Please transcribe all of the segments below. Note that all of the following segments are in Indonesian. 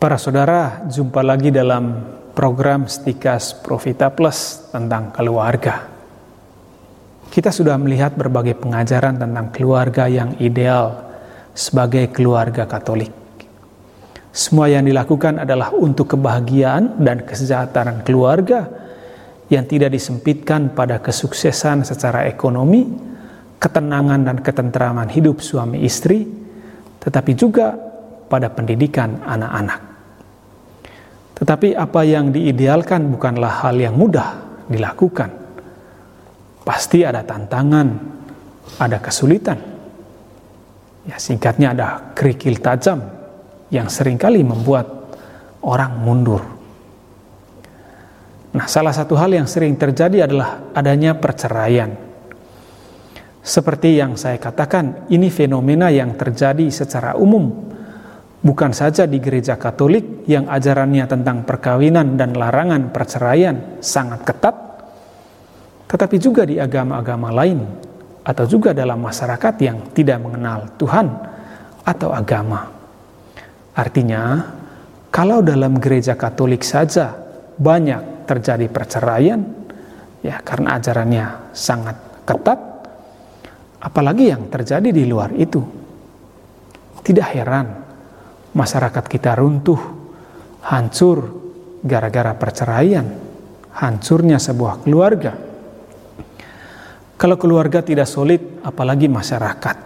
Para saudara, jumpa lagi dalam program Stikas Profita Plus tentang keluarga. Kita sudah melihat berbagai pengajaran tentang keluarga yang ideal sebagai keluarga Katolik. Semua yang dilakukan adalah untuk kebahagiaan dan kesejahteraan keluarga yang tidak disempitkan pada kesuksesan secara ekonomi, ketenangan dan ketentraman hidup suami istri, tetapi juga pada pendidikan anak-anak. Tetapi apa yang diidealkan bukanlah hal yang mudah dilakukan. Pasti ada tantangan, ada kesulitan. Ya, singkatnya ada kerikil tajam yang sering kali membuat orang mundur. Nah, salah satu hal yang sering terjadi adalah adanya perceraian seperti yang saya katakan, ini fenomena yang terjadi secara umum, bukan saja di gereja Katolik yang ajarannya tentang perkawinan dan larangan perceraian sangat ketat, tetapi juga di agama-agama lain, atau juga dalam masyarakat yang tidak mengenal Tuhan atau agama. Artinya, kalau dalam gereja Katolik saja banyak terjadi perceraian, ya karena ajarannya sangat ketat, Apalagi yang terjadi di luar itu. Tidak heran masyarakat kita runtuh, hancur gara-gara perceraian, hancurnya sebuah keluarga. Kalau keluarga tidak solid, apalagi masyarakat.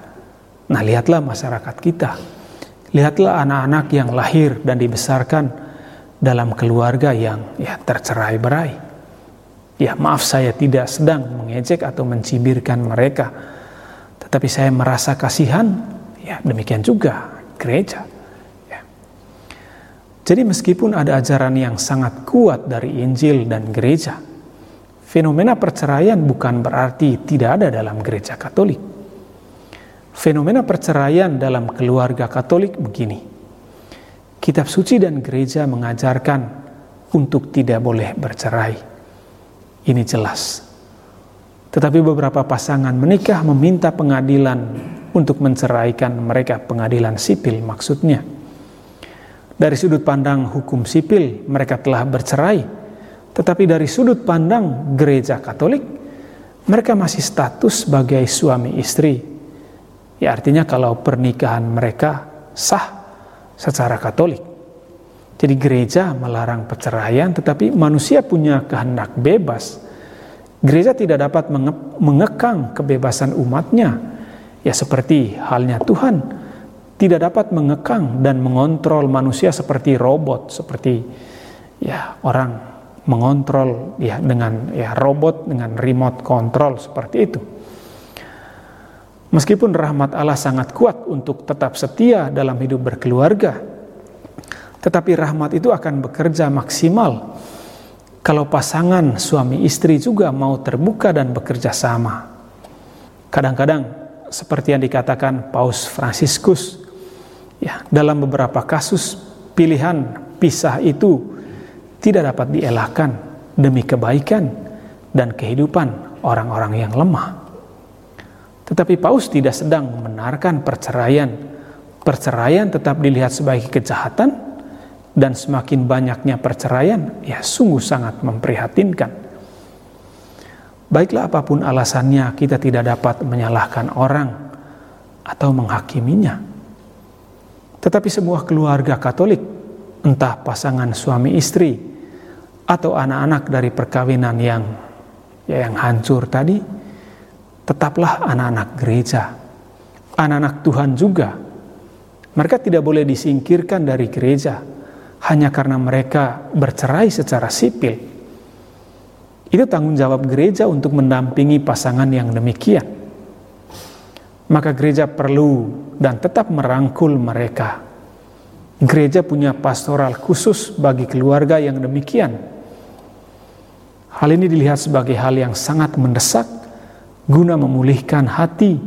Nah, lihatlah masyarakat kita. Lihatlah anak-anak yang lahir dan dibesarkan dalam keluarga yang ya tercerai-berai. Ya, maaf saya tidak sedang mengejek atau mencibirkan mereka tapi saya merasa kasihan, ya demikian juga gereja. Jadi meskipun ada ajaran yang sangat kuat dari Injil dan gereja, fenomena perceraian bukan berarti tidak ada dalam gereja Katolik. Fenomena perceraian dalam keluarga Katolik begini. Kitab suci dan gereja mengajarkan untuk tidak boleh bercerai. Ini jelas tetapi beberapa pasangan menikah meminta pengadilan untuk menceraikan mereka, pengadilan sipil maksudnya. Dari sudut pandang hukum sipil, mereka telah bercerai, tetapi dari sudut pandang gereja Katolik, mereka masih status sebagai suami istri. Ya, artinya, kalau pernikahan mereka sah secara Katolik. Jadi, gereja melarang perceraian, tetapi manusia punya kehendak bebas Gereja tidak dapat mengekang kebebasan umatnya, ya seperti halnya Tuhan tidak dapat mengekang dan mengontrol manusia seperti robot, seperti ya orang mengontrol ya dengan ya robot dengan remote control seperti itu. Meskipun rahmat Allah sangat kuat untuk tetap setia dalam hidup berkeluarga, tetapi rahmat itu akan bekerja maksimal kalau pasangan suami istri juga mau terbuka dan bekerja sama. Kadang-kadang seperti yang dikatakan Paus Fransiskus, ya, dalam beberapa kasus pilihan pisah itu tidak dapat dielakkan demi kebaikan dan kehidupan orang-orang yang lemah. Tetapi Paus tidak sedang membenarkan perceraian. Perceraian tetap dilihat sebagai kejahatan dan semakin banyaknya perceraian, ya sungguh sangat memprihatinkan. Baiklah apa pun alasannya, kita tidak dapat menyalahkan orang atau menghakiminya. Tetapi semua keluarga Katolik, entah pasangan suami istri atau anak-anak dari perkawinan yang ya yang hancur tadi, tetaplah anak-anak gereja, anak-anak Tuhan juga. Mereka tidak boleh disingkirkan dari gereja, hanya karena mereka bercerai secara sipil. Itu tanggung jawab gereja untuk mendampingi pasangan yang demikian. Maka gereja perlu dan tetap merangkul mereka. Gereja punya pastoral khusus bagi keluarga yang demikian. Hal ini dilihat sebagai hal yang sangat mendesak guna memulihkan hati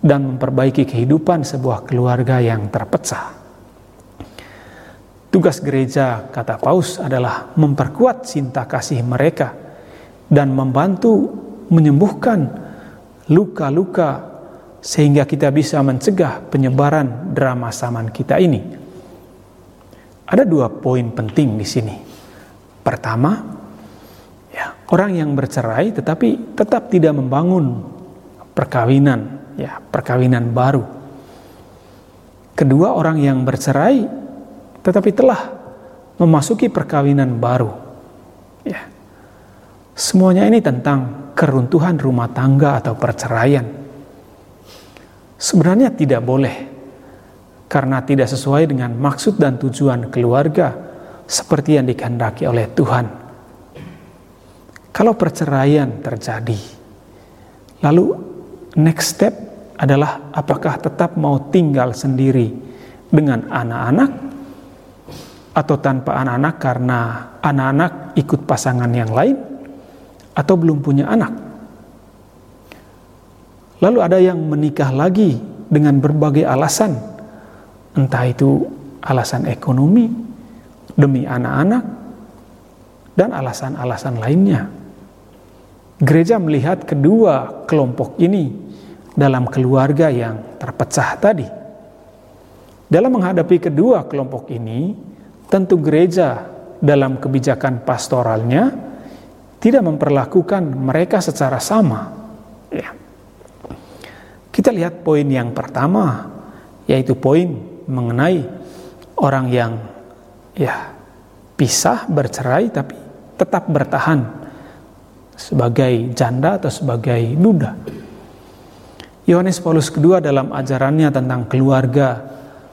dan memperbaiki kehidupan sebuah keluarga yang terpecah. Tugas gereja, kata Paus, adalah memperkuat cinta kasih mereka dan membantu menyembuhkan luka-luka sehingga kita bisa mencegah penyebaran drama zaman kita ini. Ada dua poin penting di sini. Pertama, ya, orang yang bercerai tetapi tetap tidak membangun perkawinan, ya, perkawinan baru. Kedua, orang yang bercerai tetapi telah memasuki perkawinan baru. Ya. Semuanya ini tentang keruntuhan rumah tangga atau perceraian. Sebenarnya tidak boleh karena tidak sesuai dengan maksud dan tujuan keluarga seperti yang dikehendaki oleh Tuhan. Kalau perceraian terjadi, lalu next step adalah apakah tetap mau tinggal sendiri dengan anak-anak atau tanpa anak-anak karena anak-anak ikut pasangan yang lain atau belum punya anak. Lalu ada yang menikah lagi dengan berbagai alasan entah itu alasan ekonomi demi anak-anak dan alasan-alasan lainnya. Gereja melihat kedua kelompok ini dalam keluarga yang terpecah tadi. Dalam menghadapi kedua kelompok ini, tentu gereja dalam kebijakan pastoralnya tidak memperlakukan mereka secara sama. Ya. Kita lihat poin yang pertama, yaitu poin mengenai orang yang ya pisah bercerai tapi tetap bertahan sebagai janda atau sebagai duda. Yohanes Paulus II dalam ajarannya tentang keluarga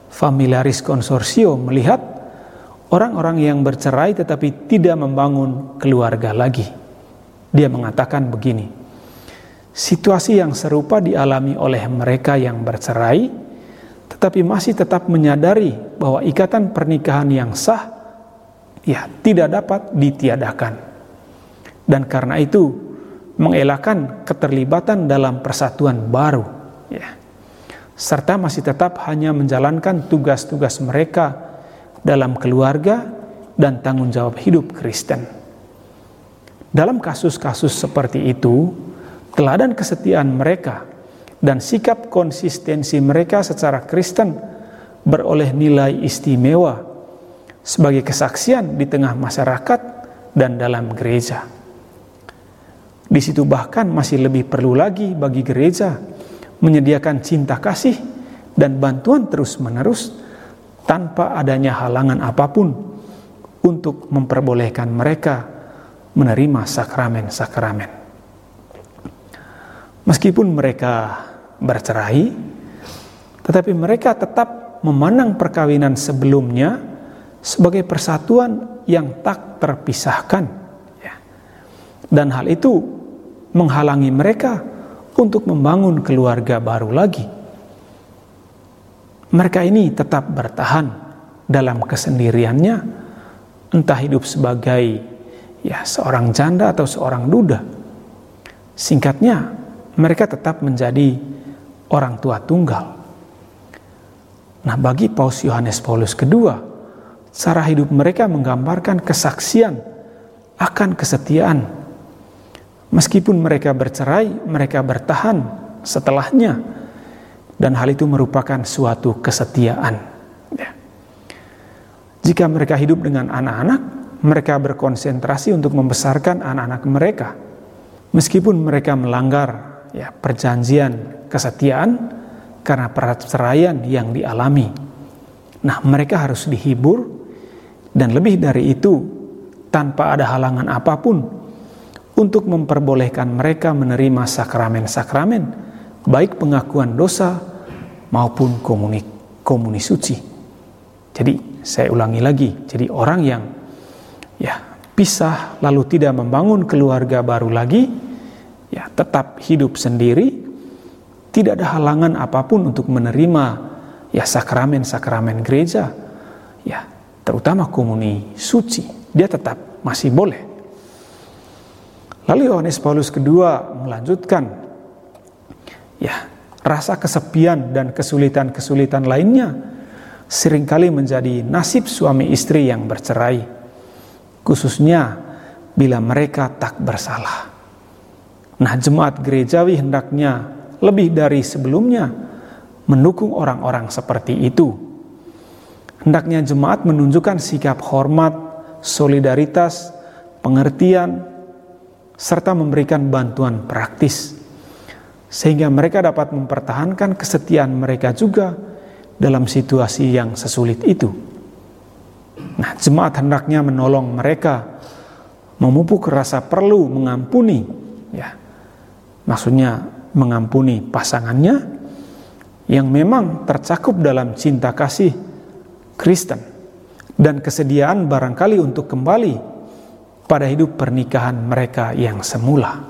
familiaris konsorsio melihat orang-orang yang bercerai tetapi tidak membangun keluarga lagi. Dia mengatakan begini, situasi yang serupa dialami oleh mereka yang bercerai tetapi masih tetap menyadari bahwa ikatan pernikahan yang sah ya tidak dapat ditiadakan. Dan karena itu mengelakkan keterlibatan dalam persatuan baru ya. Serta masih tetap hanya menjalankan tugas-tugas mereka dalam keluarga dan tanggung jawab hidup Kristen. Dalam kasus-kasus seperti itu, teladan kesetiaan mereka dan sikap konsistensi mereka secara Kristen beroleh nilai istimewa sebagai kesaksian di tengah masyarakat dan dalam gereja. Di situ bahkan masih lebih perlu lagi bagi gereja menyediakan cinta kasih dan bantuan terus-menerus tanpa adanya halangan apa pun untuk memperbolehkan mereka menerima sakramen-sakramen. Meskipun mereka bercerai, tetapi mereka tetap memandang perkawinan sebelumnya sebagai persatuan yang tak terpisahkan. Ya. Dan hal itu menghalangi mereka untuk membangun keluarga baru lagi. Mereka ini tetap bertahan dalam kesendiriannya, entah hidup sebagai ya seorang janda atau seorang duda. Singkatnya, mereka tetap menjadi orang tua tunggal. Nah, bagi Paus Yohanes Paulus II, cara hidup mereka menggambarkan kesaksian akan kesetiaan. Meskipun mereka bercerai, mereka bertahan setelahnya, dan hal itu merupakan suatu kesetiaan. Ya. Jika mereka hidup dengan anak-anak, mereka berkonsentrasi untuk membesarkan anak-anak mereka, meskipun mereka melanggar ya perjanjian kesetiaan karena perceraian yang dialami. Nah, mereka harus dihibur dan lebih dari itu tanpa ada halangan apa pun untuk memperbolehkan mereka menerima sakramen-sakramen baik pengakuan dosa maupun komuni, komuni suci. Jadi saya ulangi lagi, jadi orang yang ya pisah lalu tidak membangun keluarga baru lagi, ya tetap hidup sendiri, tidak ada halangan apa pun untuk menerima ya sakramen-sakramen gereja, ya terutama komuni suci, dia tetap masih boleh. Lalu Yohanes Paulus kedua melanjutkan, ya rasa kesepian dan kesulitan-kesulitan lainnya sering kali menjadi nasib suami istri yang bercerai, khususnya bila mereka tak bersalah. Nah, jemaat gerejawi hendaknya lebih dari sebelumnya mendukung orang-orang seperti itu. Hendaknya jemaat menunjukkan sikap hormat, solidaritas, pengertian, serta memberikan bantuan praktis, sehingga mereka dapat mempertahankan kesetiaan mereka juga dalam situasi yang sesulit itu. Nah, jemaat hendaknya menolong mereka memupuk rasa perlu mengampuni, ya. Maksudnya mengampuni pasangannya yang memang tercakup dalam cinta kasih Kristen dan kesediaan barangkali untuk kembali pada hidup pernikahan mereka yang semula.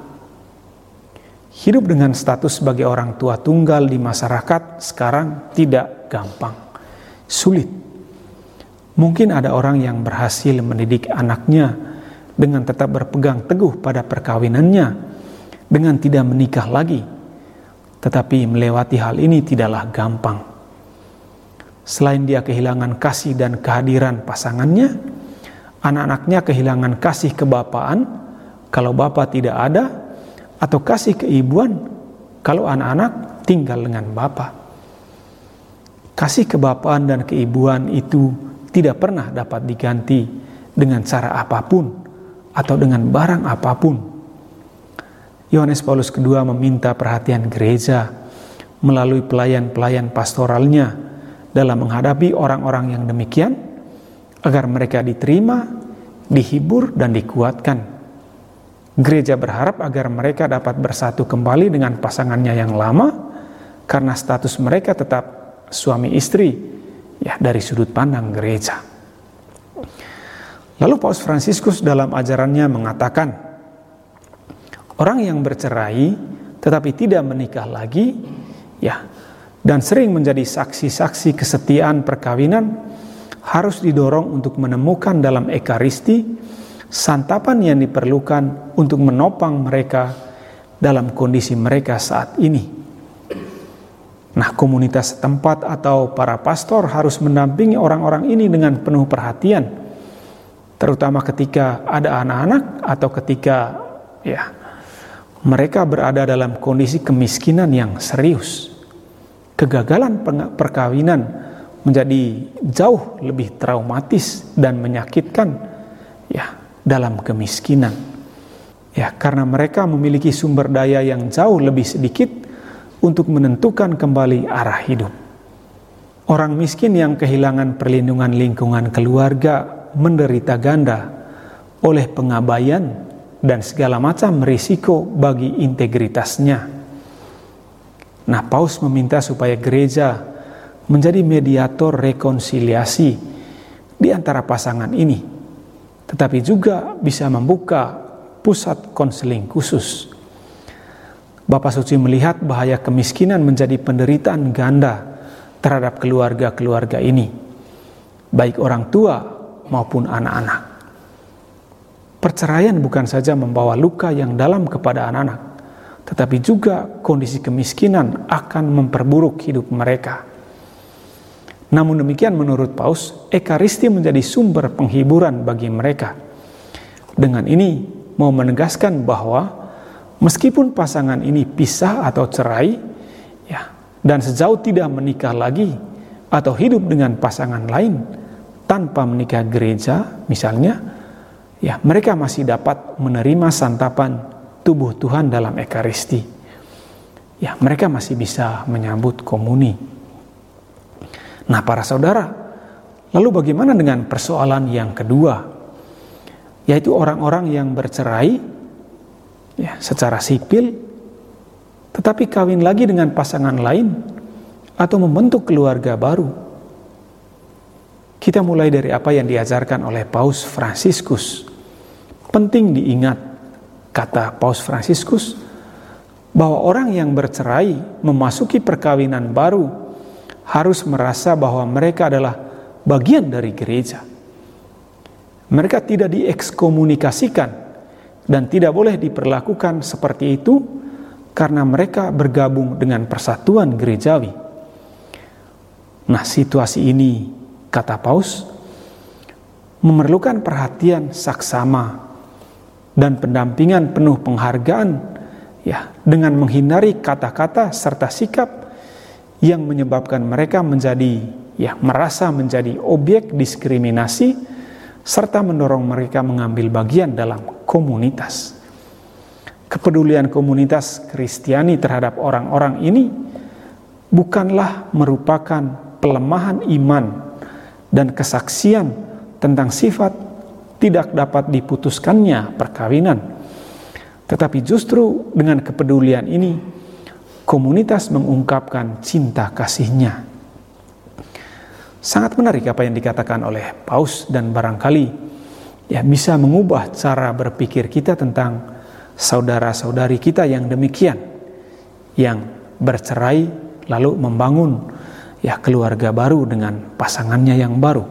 Hidup dengan status sebagai orang tua tunggal di masyarakat sekarang tidak gampang, sulit. Mungkin ada orang yang berhasil mendidik anaknya dengan tetap berpegang teguh pada perkawinannya, dengan tidak menikah lagi. Tetapi melewati hal ini tidaklah gampang. Selain dia kehilangan kasih dan kehadiran pasangannya, anak-anaknya kehilangan kasih kebapaan kalau bapak tidak ada, atau kasih keibuan kalau anak-anak tinggal dengan bapak. Kasih kebapaan dan keibuan itu tidak pernah dapat diganti dengan cara apa pun atau dengan barang apa pun. Yohanes Paulus II meminta perhatian gereja melalui pelayan-pelayan pastoralnya dalam menghadapi orang-orang yang demikian agar mereka diterima, dihibur dan dikuatkan. Gereja berharap agar mereka dapat bersatu kembali dengan pasangannya yang lama karena status mereka tetap suami istri ya dari sudut pandang gereja. Lalu Paus Fransiskus dalam ajarannya mengatakan, orang yang bercerai tetapi tidak menikah lagi, ya, dan sering menjadi saksi-saksi kesetiaan perkawinan harus didorong untuk menemukan dalam ekaristi santapan yang diperlukan untuk menopang mereka dalam kondisi mereka saat ini. Nah, komunitas setempat atau para pastor harus mendampingi orang-orang ini dengan penuh perhatian terutama ketika ada anak-anak atau ketika ya mereka berada dalam kondisi kemiskinan yang serius. Kegagalan perkawinan menjadi jauh lebih traumatis dan menyakitkan ya dalam kemiskinan. Ya, karena mereka memiliki sumber daya yang jauh lebih sedikit untuk menentukan kembali arah hidup. Orang miskin yang kehilangan perlindungan lingkungan keluarga menderita ganda oleh pengabaian dan segala macam risiko bagi integritasnya. Nah, Paus meminta supaya gereja menjadi mediator rekonsiliasi di antara pasangan ini, tetapi juga bisa membuka pusat konseling khusus. Bapak Suci melihat bahaya kemiskinan menjadi penderitaan ganda terhadap keluarga-keluarga ini, baik orang tua maupun anak-anak. Perceraian bukan saja membawa luka yang dalam kepada anak-anak, tetapi juga kondisi kemiskinan akan memperburuk hidup mereka. Namun demikian menurut Paus, Ekaristi menjadi sumber penghiburan bagi mereka. Dengan ini mau menegaskan bahwa meskipun pasangan ini pisah atau cerai, ya, dan sejauh tidak menikah lagi atau hidup dengan pasangan lain, tanpa menikah gereja misalnya ya mereka masih dapat menerima santapan tubuh Tuhan dalam ekaristi. Ya mereka masih bisa menyambut komuni. Nah para saudara lalu bagaimana dengan persoalan yang kedua? Yaitu orang-orang yang bercerai ya secara sipil tetapi kawin lagi dengan pasangan lain atau membentuk keluarga baru kita mulai dari apa yang diajarkan oleh Paus Fransiskus. Penting diingat kata Paus Fransiskus bahwa orang yang bercerai memasuki perkawinan baru harus merasa bahwa mereka adalah bagian dari gereja. Mereka tidak diekskomunikasikan dan tidak boleh diperlakukan seperti itu karena mereka bergabung dengan persatuan gerejawi. Nah, situasi ini kata Paus, memerlukan perhatian saksama dan pendampingan penuh penghargaan ya dengan menghindari kata-kata serta sikap yang menyebabkan mereka menjadi ya merasa menjadi objek diskriminasi serta mendorong mereka mengambil bagian dalam komunitas. Kepedulian komunitas Kristiani terhadap orang-orang ini bukanlah merupakan pelemahan iman dan kesaksian tentang sifat tidak dapat diputuskannya perkawinan. Tetapi justru dengan kepedulian ini, komunitas mengungkapkan cinta kasihnya. Sangat menarik apa yang dikatakan oleh Paus dan barangkali ya bisa mengubah cara berpikir kita tentang saudara-saudari kita yang demikian yang bercerai lalu membangun ya keluarga baru dengan pasangannya yang baru.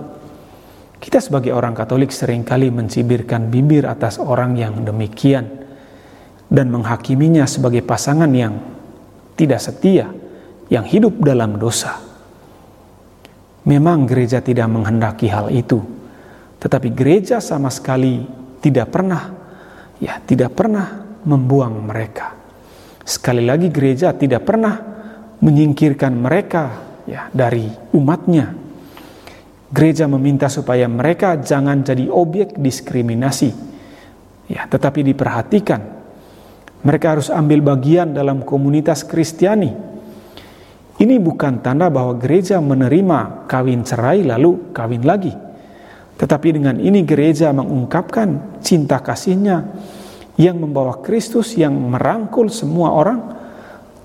Kita sebagai orang Katolik sering kali mencibirkan bibir atas orang yang demikian dan menghakiminya sebagai pasangan yang tidak setia, yang hidup dalam dosa. Memang gereja tidak menghendaki hal itu, tetapi gereja sama sekali tidak pernah ya tidak pernah membuang mereka. Sekali lagi gereja tidak pernah menyingkirkan mereka ya dari umatnya. Gereja meminta supaya mereka jangan jadi objek diskriminasi. Ya, tetapi diperhatikan mereka harus ambil bagian dalam komunitas Kristiani. Ini bukan tanda bahwa gereja menerima kawin cerai lalu kawin lagi. Tetapi dengan ini gereja mengungkapkan cinta kasihnya yang membawa Kristus yang merangkul semua orang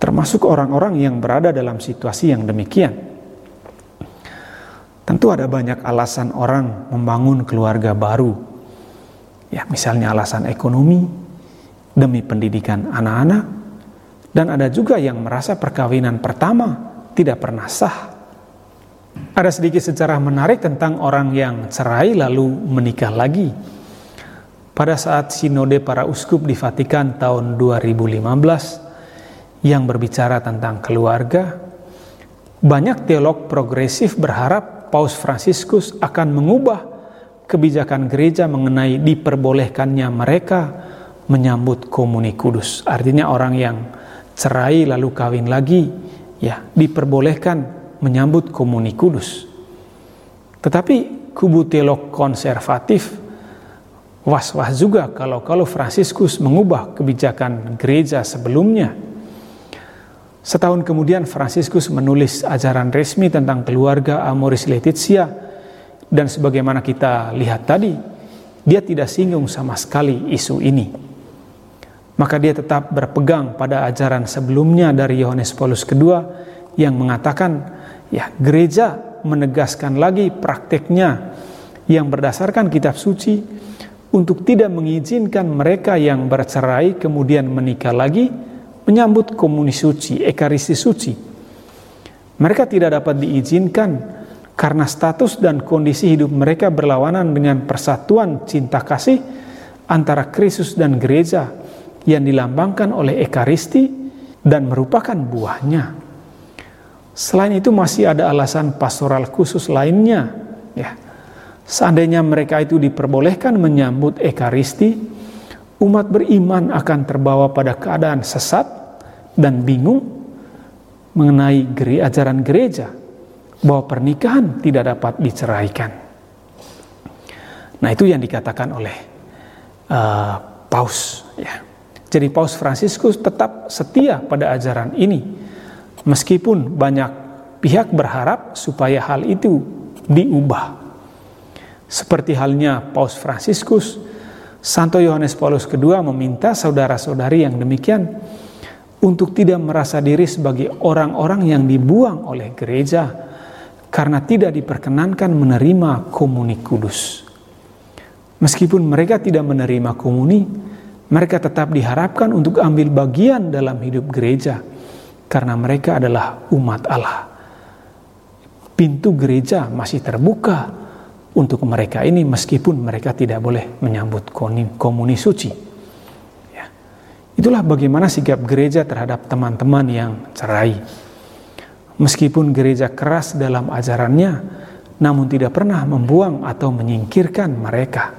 termasuk orang-orang yang berada dalam situasi yang demikian. Tentu ada banyak alasan orang membangun keluarga baru. Ya, misalnya alasan ekonomi demi pendidikan anak-anak dan ada juga yang merasa perkawinan pertama tidak pernah sah ada sedikit sejarah menarik tentang orang yang cerai lalu menikah lagi. Pada saat sinode para uskup di Vatikan tahun 2015 yang berbicara tentang keluarga, banyak teolog progresif berharap Paus Fransiskus akan mengubah kebijakan gereja mengenai diperbolehkannya mereka menyambut komuni kudus. Artinya orang yang cerai lalu kawin lagi, ya diperbolehkan menyambut komuni kudus. Tetapi kubu teolog konservatif was-was juga kalau kalau Fransiskus mengubah kebijakan gereja sebelumnya. Setahun kemudian Fransiskus menulis ajaran resmi tentang keluarga Amoris Laetitia dan sebagaimana kita lihat tadi, dia tidak singgung sama sekali isu ini. Maka dia tetap berpegang pada ajaran sebelumnya dari Yohanes Paulus II yang mengatakan Ya, gereja menegaskan lagi prakteknya yang berdasarkan kitab suci untuk tidak mengizinkan mereka yang bercerai kemudian menikah lagi menyambut komuni suci, ekaristi suci. Mereka tidak dapat diizinkan karena status dan kondisi hidup mereka berlawanan dengan persatuan cinta kasih antara Kristus dan gereja yang dilambangkan oleh ekaristi dan merupakan buahnya. Selain itu masih ada alasan pastoral khusus lainnya. Ya. Seandainya mereka itu diperbolehkan menyambut ekaristi, umat beriman akan terbawa pada keadaan sesat dan bingung mengenai geri ajaran gereja bahwa pernikahan tidak dapat diceraikan. Nah itu yang dikatakan oleh uh, Paus. Ya. Jadi Paus Fransiskus tetap setia pada ajaran ini Meskipun banyak pihak berharap supaya hal itu diubah. Seperti halnya Paus Fransiskus, Santo Yohanes Paulus II meminta saudara-saudari yang demikian untuk tidak merasa diri sebagai orang-orang yang dibuang oleh gereja karena tidak diperkenankan menerima komuni kudus. Meskipun mereka tidak menerima komuni, mereka tetap diharapkan untuk ambil bagian dalam hidup gereja karena mereka adalah umat Allah. Pintu gereja masih terbuka untuk mereka ini meskipun mereka tidak boleh menyambut komuni suci. Itulah bagaimana sikap gereja terhadap teman-teman yang cerai. Meskipun gereja keras dalam ajarannya, namun tidak pernah membuang atau menyingkirkan mereka.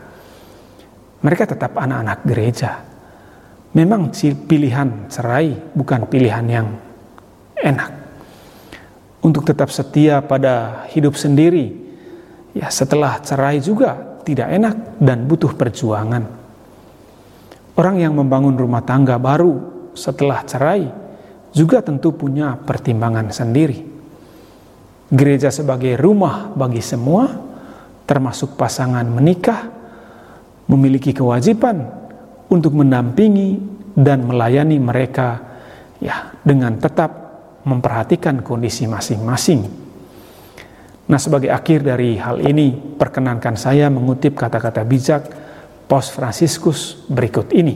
Mereka tetap anak-anak gereja. Memang pilihan cerai bukan pilihan yang enak. untuk tetap setia pada hidup sendiri, ya setelah cerai juga tidak enak dan butuh perjuangan. Orang yang membangun rumah tangga baru setelah cerai juga tentu punya pertimbangan sendiri. Gereja sebagai rumah bagi semua, termasuk pasangan menikah, memiliki kewajiban untuk mendampingi dan melayani mereka ya dengan tetap memperhatikan kondisi masing-masing. Nah, sebagai akhir dari hal ini, perkenankan saya mengutip kata-kata bijak Pos Fransiskus berikut ini.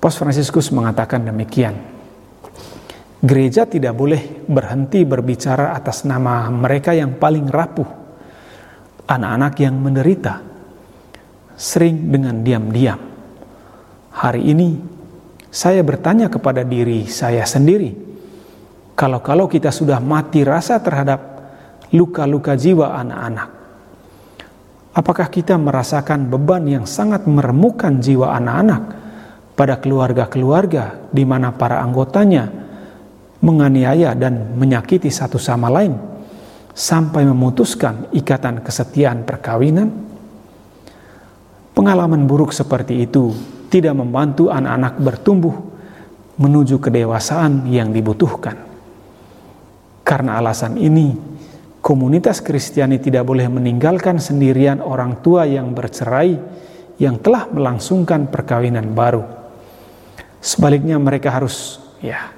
Pos Fransiskus mengatakan demikian. Gereja tidak boleh berhenti berbicara atas nama mereka yang paling rapuh, anak-anak yang menderita, sering dengan diam-diam. Hari ini saya bertanya kepada diri saya sendiri, kalau-kalau kita sudah mati rasa terhadap luka-luka jiwa anak-anak, apakah kita merasakan beban yang sangat meremukan jiwa anak-anak pada keluarga-keluarga di mana para anggotanya menganiaya dan menyakiti satu sama lain sampai memutuskan ikatan kesetiaan perkawinan? Pengalaman buruk seperti itu tidak membantu anak-anak bertumbuh menuju kedewasaan yang dibutuhkan. Karena alasan ini, komunitas Kristiani tidak boleh meninggalkan sendirian orang tua yang bercerai yang telah melangsungkan perkawinan baru. Sebaliknya mereka harus ya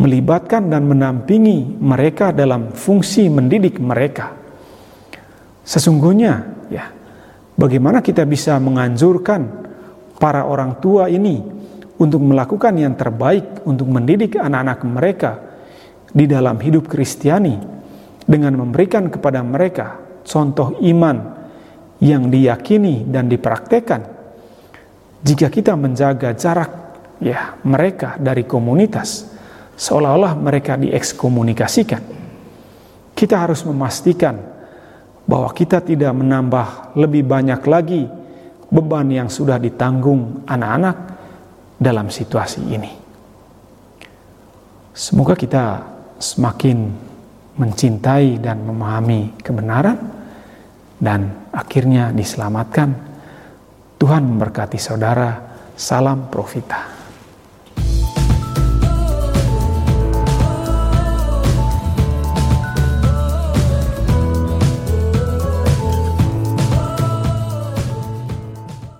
melibatkan dan menampingi mereka dalam fungsi mendidik mereka. Sesungguhnya ya bagaimana kita bisa menganjurkan para orang tua ini untuk melakukan yang terbaik untuk mendidik anak-anak mereka di dalam hidup Kristiani dengan memberikan kepada mereka contoh iman yang diyakini dan dipraktekkan. Jika kita menjaga jarak ya mereka dari komunitas seolah-olah mereka diekskomunikasikan. Kita harus memastikan bahwa kita tidak menambah lebih banyak lagi beban yang sudah ditanggung anak-anak dalam situasi ini. Semoga kita semakin mencintai dan memahami kebenaran dan akhirnya diselamatkan. Tuhan memberkati saudara. Salam Profita.